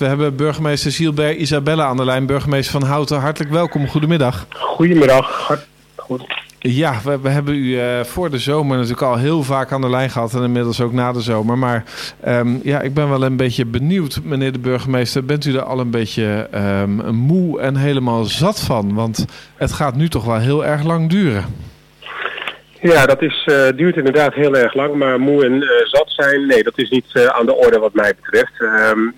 We hebben burgemeester Gilbert Isabella aan de lijn, burgemeester van Houten. Hartelijk welkom, goedemiddag. Goedemiddag. Goed. Ja, we, we hebben u uh, voor de zomer natuurlijk al heel vaak aan de lijn gehad en inmiddels ook na de zomer. Maar um, ja, ik ben wel een beetje benieuwd, meneer de burgemeester. Bent u er al een beetje um, moe en helemaal zat van? Want het gaat nu toch wel heel erg lang duren. Ja, dat is, uh, duurt inderdaad heel erg lang, maar moe en uh, zat zijn, nee, dat is niet uh, aan de orde wat mij betreft. Um,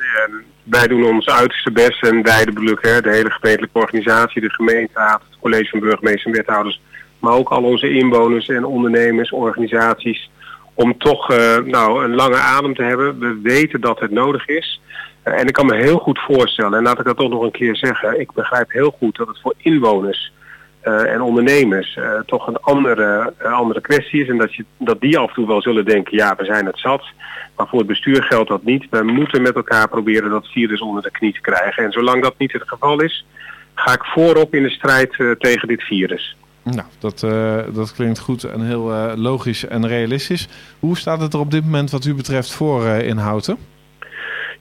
wij doen ons uiterste best en wij de de hele gemeentelijke organisatie, de gemeenteraad, het college van burgemeesters en wethouders, maar ook al onze inwoners en ondernemers, organisaties, om toch nou, een lange adem te hebben. We weten dat het nodig is. En ik kan me heel goed voorstellen, en laat ik dat toch nog een keer zeggen, ik begrijp heel goed dat het voor inwoners uh, en ondernemers toch een andere, andere kwestie is. En dat, je, dat die af en toe wel zullen denken, ja, we zijn het zat. Maar voor het bestuur geldt dat niet. We moeten met elkaar proberen dat virus onder de knie te krijgen. En zolang dat niet het geval is, ga ik voorop in de strijd tegen dit virus. Nou, dat, dat klinkt goed en heel logisch en realistisch. Hoe staat het er op dit moment wat u betreft voor in Houten?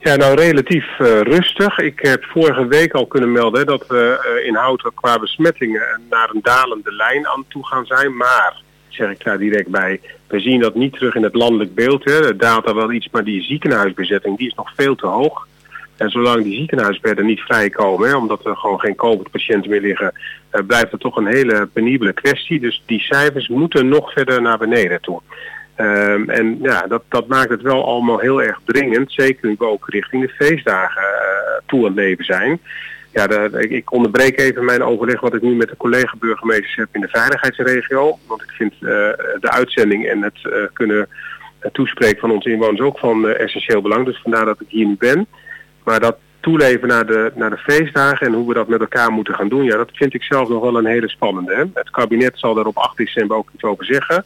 Ja, nou relatief rustig. Ik heb vorige week al kunnen melden dat we in Houten qua besmettingen naar een dalende lijn aan toe gaan zijn. Maar, zeg ik daar direct bij, we zien dat niet terug in het landelijk beeld. Hè. De data wel iets, maar die ziekenhuisbezetting die is nog veel te hoog. En zolang die ziekenhuisbedden niet vrijkomen, omdat er gewoon geen COVID-patiënten meer liggen, uh, blijft het toch een hele penibele kwestie. Dus die cijfers moeten nog verder naar beneden toe. Um, en ja, dat, dat maakt het wel allemaal heel erg dringend, zeker nu we ook richting de feestdagen uh, toe aan het leven zijn. Ja, ik, onderbreek even mijn overleg wat ik nu met de collega-burgemeesters heb in de veiligheidsregio. Want ik vind uh, de uitzending en het kunnen toespreken van onze inwoners ook van essentieel belang. Dus vandaar dat ik hier nu ben. Maar dat toeleven naar de, naar de feestdagen en hoe we dat met elkaar moeten gaan doen, ja, dat vind ik zelf nog wel een hele spannende. Hè? Het kabinet zal daar op 8 december ook iets over zeggen.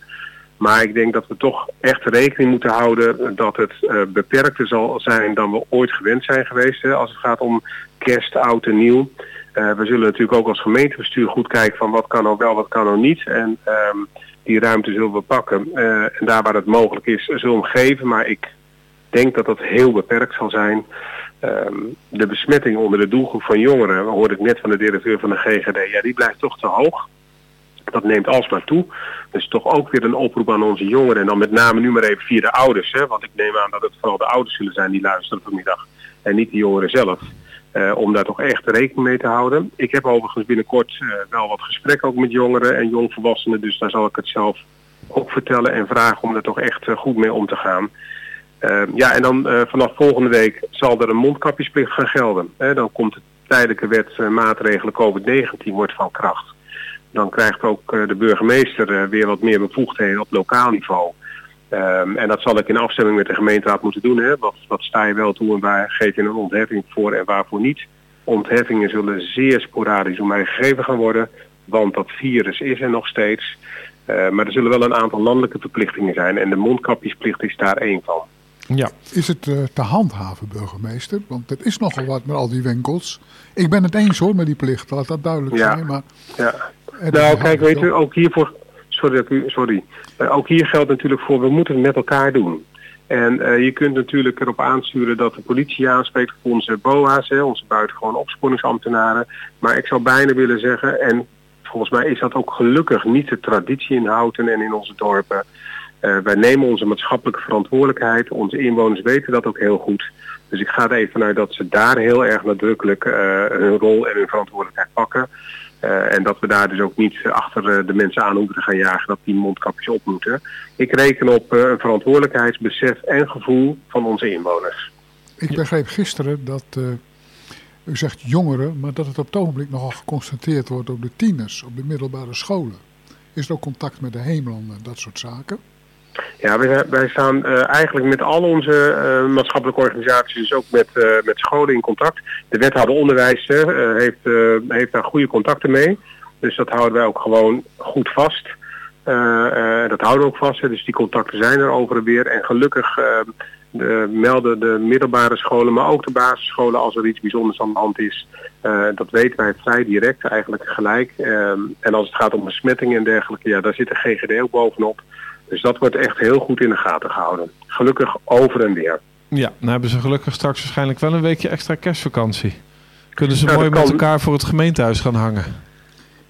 Maar ik denk dat we toch echt rekening moeten houden dat het uh, beperkter zal zijn dan we ooit gewend zijn geweest. Hè, als het gaat om kerst, oud en nieuw. Uh, we zullen natuurlijk ook als gemeentebestuur goed kijken van wat kan nou wel, wat kan nou niet. En um, die ruimte zullen we pakken. Uh, en daar waar het mogelijk is, zullen we hem geven. Maar ik denk dat dat heel beperkt zal zijn. Um, de besmetting onder de doelgroep van jongeren, hoorde ik net van de directeur van de GGD, ja die blijft toch te hoog. Dat neemt alsmaar toe. Dus toch ook weer een oproep aan onze jongeren. En dan met name nu maar even via de ouders. Hè, want ik neem aan dat het vooral de ouders zullen zijn die luisteren vanmiddag. En niet de jongeren zelf. Uh, om daar toch echt rekening mee te houden. Ik heb overigens binnenkort uh, wel wat gesprekken ook met jongeren en jongvolwassenen. Dus daar zal ik het zelf ook vertellen en vragen om er toch echt uh, goed mee om te gaan. Uh, ja, en dan vanaf volgende week zal er een mondkapjesplicht gaan gelden. Dan komt de tijdelijke wet maatregelen COVID-19 wordt van kracht. Dan krijgt ook de burgemeester weer wat meer bevoegdheden op lokaal niveau. Um, en dat zal ik in afstemming met de gemeenteraad moeten doen. Hè. Wat, wat sta je wel toe en waar geef je een ontheffing voor en waarvoor niet. Ontheffingen zullen zeer sporadisch om mij gegeven gaan worden. Want dat virus is er nog steeds. maar er zullen wel een aantal landelijke verplichtingen zijn. En de mondkapjesplicht is daar één van. Ja. Is het uh, te handhaven, burgemeester? Want er is nogal wat met al die winkels. Ik ben het eens hoor met die plicht, laat dat duidelijk ja. zijn. Maar ja. Nou, kijk, weet u, ook hiervoor... Sorry, sorry. Uh, ook hier geldt natuurlijk voor, we moeten het met elkaar doen. En uh, je kunt natuurlijk erop aansturen dat de politie aanspreekt voor onze BOA's, hè, onze buitengewoon opsporingsambtenaren. Maar ik zou bijna willen zeggen, en volgens mij is dat ook gelukkig niet de traditie in Houten en in onze dorpen... Uh, wij nemen onze maatschappelijke verantwoordelijkheid. Onze inwoners weten dat ook heel goed. Dus ik ga er even vanuit dat ze daar heel erg nadrukkelijk uh, hun rol en hun verantwoordelijkheid pakken. Uh, en dat we daar dus ook niet achter de mensen aan hoeven te gaan jagen dat die mondkapjes op moeten. Ik reken op een verantwoordelijkheidsbesef en gevoel van onze inwoners. Ik begreep gisteren dat u zegt jongeren, maar dat het op het ogenblik nogal geconstateerd wordt op de tieners, op de middelbare scholen. Is er ook contact met de hemelanden en dat soort zaken? Ja, wij, wij staan uh, eigenlijk met al onze uh, maatschappelijke organisaties, dus ook met, uh, met scholen in contact. De wethouder onderwijs heeft, heeft daar goede contacten mee. Dus dat houden wij ook gewoon goed vast. dat houden we ook vast. Hè. Dus die contacten zijn er over en weer. En gelukkig de, melden de middelbare scholen, maar ook de basisscholen als er iets bijzonders aan de hand is. dat weten wij vrij direct, eigenlijk gelijk. en als het gaat om besmettingen en dergelijke, ja, daar zit de GGD ook bovenop. Dus dat wordt echt heel goed in de gaten gehouden. Gelukkig over en weer. Ja, dan hebben ze gelukkig straks waarschijnlijk wel een weekje extra kerstvakantie. Kunnen ze mooi met elkaar voor het gemeentehuis gaan hangen?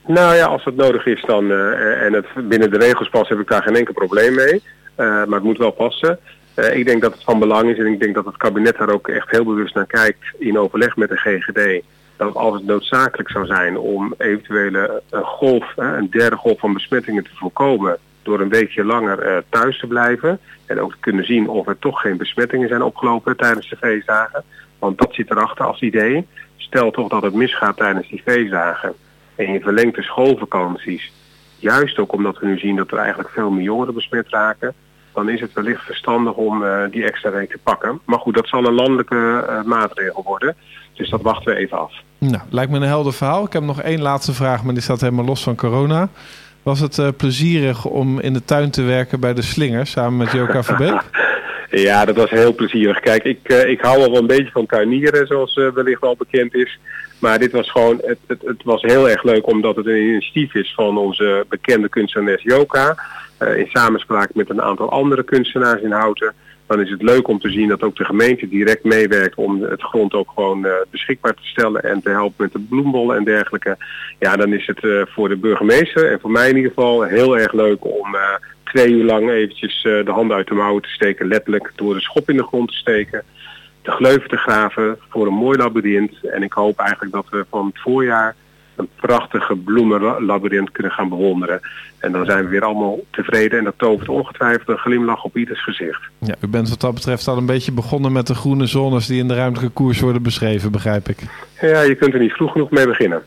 Nou ja, als het nodig is dan, uh, en het binnen de regels past, heb ik daar geen enkel probleem mee. Uh, maar het moet wel passen. Uh, ik denk dat het van belang is en ik denk dat het kabinet daar ook echt heel bewust naar kijkt in overleg met de GGD. Dat als het noodzakelijk zou zijn om eventuele golf, een derde golf van besmettingen te voorkomen door een weekje langer thuis te blijven. En ook te kunnen zien of er toch geen besmettingen zijn opgelopen tijdens de feestdagen. Want dat zit erachter als idee. Stel toch dat het misgaat tijdens die feestdagen en je verlengt de schoolvakanties, juist ook omdat we nu zien dat er eigenlijk veel meer jongeren besmet raken, dan is het wellicht verstandig om uh, die extra week te pakken. Maar goed, dat zal een landelijke uh, maatregel worden. Dus dat wachten we even af. Nou, lijkt me een helder verhaal. Ik heb nog één laatste vraag, maar die staat helemaal los van corona. Was het uh, plezierig om in de tuin te werken bij de Slingers samen met Joka Verbeek? Ja, dat was heel plezierig. Kijk, ik, uh, ik hou al wel een beetje van tuinieren, zoals uh, wellicht al bekend is. Maar dit was gewoon, het, het, het, was heel erg leuk omdat het een initiatief is van onze bekende kunstenares Joka. In samenspraak met een aantal andere kunstenaars in Houten. Dan is het leuk om te zien dat ook de gemeente direct meewerkt om het grond ook gewoon beschikbaar te stellen en te helpen met de bloembollen en dergelijke. Ja, dan is het voor de burgemeester en voor mij in ieder geval heel erg leuk om twee uur lang eventjes de handen uit de mouwen te steken. Letterlijk door de schop in de grond te steken. De gleuven te graven voor een mooi labyrint. En ik hoop eigenlijk dat we van het voorjaar een prachtige bloemenlabyrint kunnen gaan bewonderen. En dan zijn we weer allemaal tevreden. En dat tovert ongetwijfeld een glimlach op ieders gezicht. Ja, u bent wat dat betreft al een beetje begonnen met de groene zones die in de ruimtelijke koers worden beschreven, begrijp ik. Ja, je kunt er niet vroeg genoeg mee beginnen.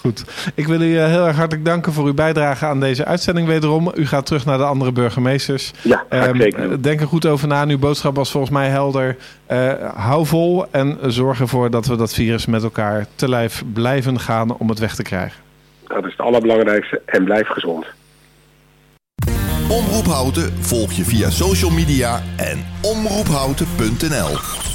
Goed. Ik wil u heel erg hartelijk danken voor uw bijdrage aan deze uitzending wederom. U gaat terug naar de andere burgemeesters. Ja, um, zeker. Denk er goed over na. Uw boodschap was volgens mij helder. Uh, hou vol en zorg ervoor dat we dat virus met elkaar te lijf blijven gaan om het weg te krijgen. Dat is het allerbelangrijkste en blijf gezond. Omroep Houten volg je via social media en omroephouten.nl